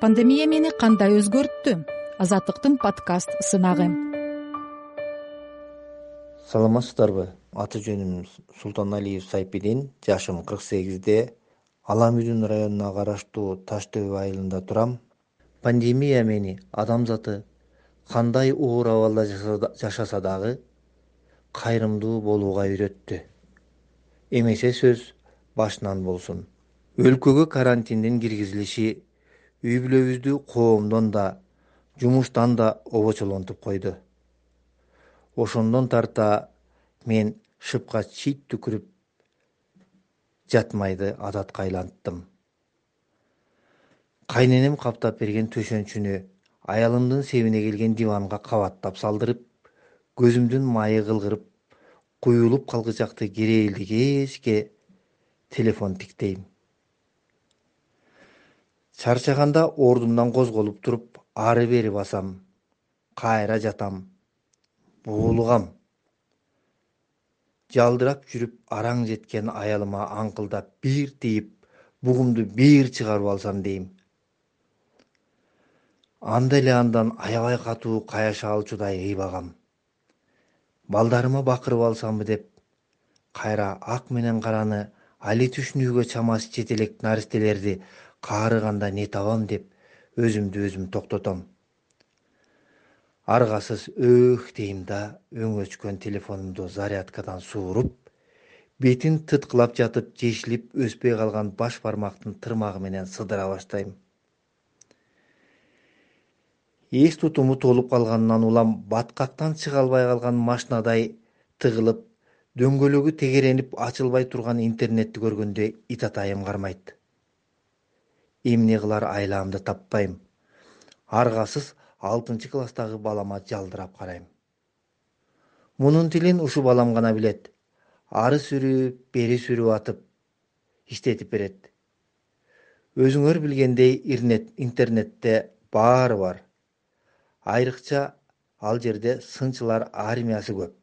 пандемия мени кандай өзгөрттү? Азаттыктын подкаст сынагы. Саламатсыздарбы? Аты жөнүм султаналиев сайпидин жашым кырк сегизде. Ала мүдүн районуна караштуу таш төбө айылында турам. Пандемия мени адамзаты кандай оор абалда жашаса дагы кайрымдуу болууга үйрөттү. Эмесе сөз башынан болсун. Өлкөгө карантиндин киргизилиши үй бүлөбүздү коомдон да жумуштан да обочолонтуп койду. Ошондон тарта мен шыпка чийт түкүрүп жатмайды адатка айланттым. Кайненем каптап берген төшөнчүнү аялымдын себине келген диванга кабаттап салдырып көзүмдүн майы кылгырып куюлуп калгычакты керээлди кечке телефон тиктейм чарчаганда ордумдан козголуп туруп ары бери басам кайра жатам буулугам. Жалдырап жүрүп араң жеткен аялыма аңкылдап бир тийип бугумду бир чыгарып алсам дейм. Анда эле андан аябай катуу каяша алчудай ыйбагам балдарыма бакырып алсамбы деп кайра ак менен караны али түшүнүүгө чамасы жете элек наристелерди каарыганда не табам деп өзүмдү өзүм токтотом. Аргасыз өөх дейм да өңү өчкөн телефонумду зарядкадан сууруп бетин тыткылап жатып жешилип өспөй калган баш бармактын тырмагы менен сыдыра баштайм. Эс тутуму толуп калганынан улам баткактан чыга албай калган машинадай тыгылып дөңгөлөгү тегеренип ачылбай турган интернетти көргөндө итатайым кармайт. Эмне кылар айламды таппайм. Аргасыз алтынчы класстагы балама жалдырап карайм. Мунун тилин ушу балам гана билет. Ары сүрүп бери сүрүп атып иштетип берет. Өзүңөр билгендей интернетте баары бар. Айрыкча ал жерде сынчылар армиясы көп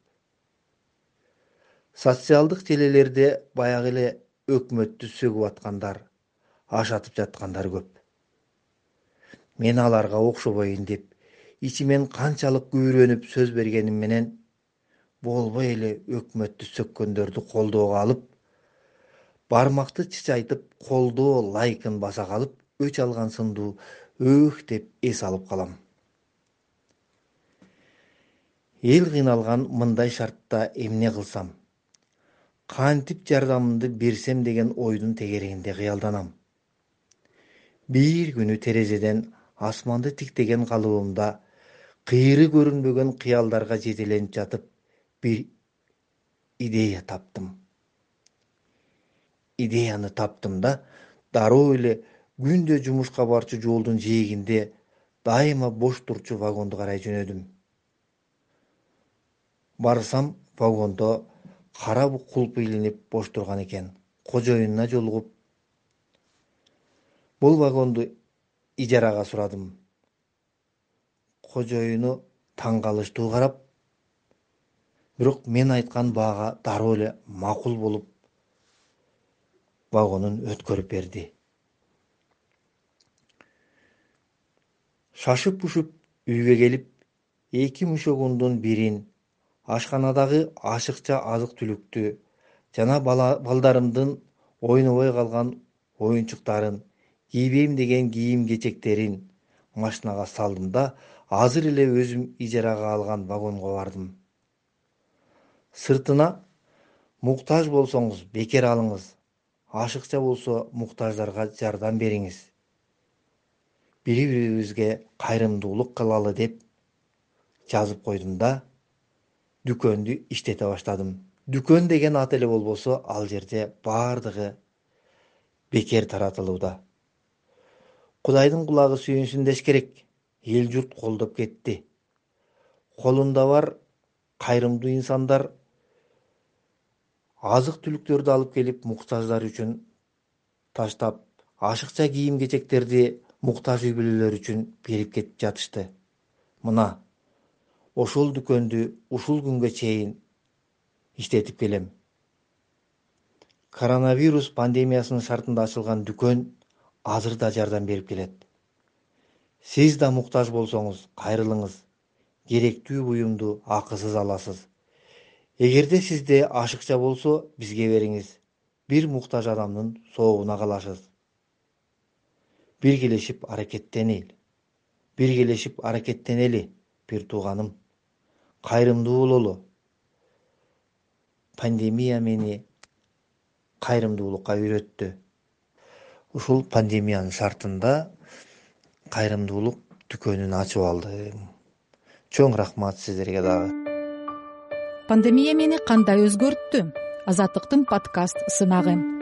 социалдык желелерде баягы эле өкмөттү сөгүп аткандар ашатып жаткандар көп. Мен аларга окшобойн деп ичимен канчалык күйрөнүп сөз бергеним менен болбой эле өкмөттү сөккөндөрдү колдоого алып бармакты чычайтып колдоо лайкын баса калып өч алган сындуу өөх деп эс алып калам. Эл кыйналган мындай шартта эмне кылсам кантип жардамымды берсем деген ойдун тегерегинде кыялданам. Бир күнү терезеден асманды тиктеген калыбымда кыйыры көрүнбөгөн кыялдарга жетеленип жатып бир идея таптым. Идеяны таптым да дароо эле күндө жумушка барчу жолдун жээгинде дайыма бош турчу вагонду карай жөнөдүм. Барсам вагондо кара кулп илинип бош турган экен. Кожоюнуна жолугуп. Бул вагонду ижарага сурадым. Кожоюну таң калыштуу карап бирок мен айткан баага дароо эле макул болуп вагонун өткөрүп берди. Шашып ушуп үйгө келип эки мушогундун бирин ашканадагы ашыкча азык түлүктү жана балдарымдын ойнобой калган оюнчуктарын кийбейм деген кийим кечектерин машинага салдым да азыр эле өзүм ижарага алган вагонго бардым. Сыртына муктаж болсоңуз бекер алыңыз. Ашыкча болсо муктаждарга жардам бериңиз. Бири бирибизге кайрымдуулук кылалы деп жазып койдум да дүкөндү иштете баштадым. Дүкөн деген ат эле болбосо ал жерде баардыгы бекер таратылууда. Кудайдын кулагы сүйүнсүн деш керек. Эл журт колдоп кетти. Колунда бар кайрымдуу инсандар азык түлүктөрдү алып келип муктаждар үчүн таштап ашыкча кийим кечектерди муктаж үй бүлөлөр үчүн берип кетип жатышты. Мына ошол дүкөндү ушул күнгө чейин иштетип келем. Коронавирус пандемиясынын шартында ачылган дүкөн азыр да жардам берип келет. Сиз да муктаж болсоңуз кайрылыңыз керектүү буюмду акысыз аласыз. Эгерде сизде ашыкча болсо бизге бериңиз. Бир муктаж адамдын сообуна каласыз. Биргелешип аракеттенели биргелешип аракеттенели бир тууганым кайрымдуу бололу. Пандемия мени кайрымдуулукка үйрөттү. Ушул пандемиянын шартында кайрымдуулук дүкөнүн ачып алдым. Чоң рахмат сиздерге дагы. Пандемия мени кандай өзгөрттү? Азаттыктын подкаст сынагы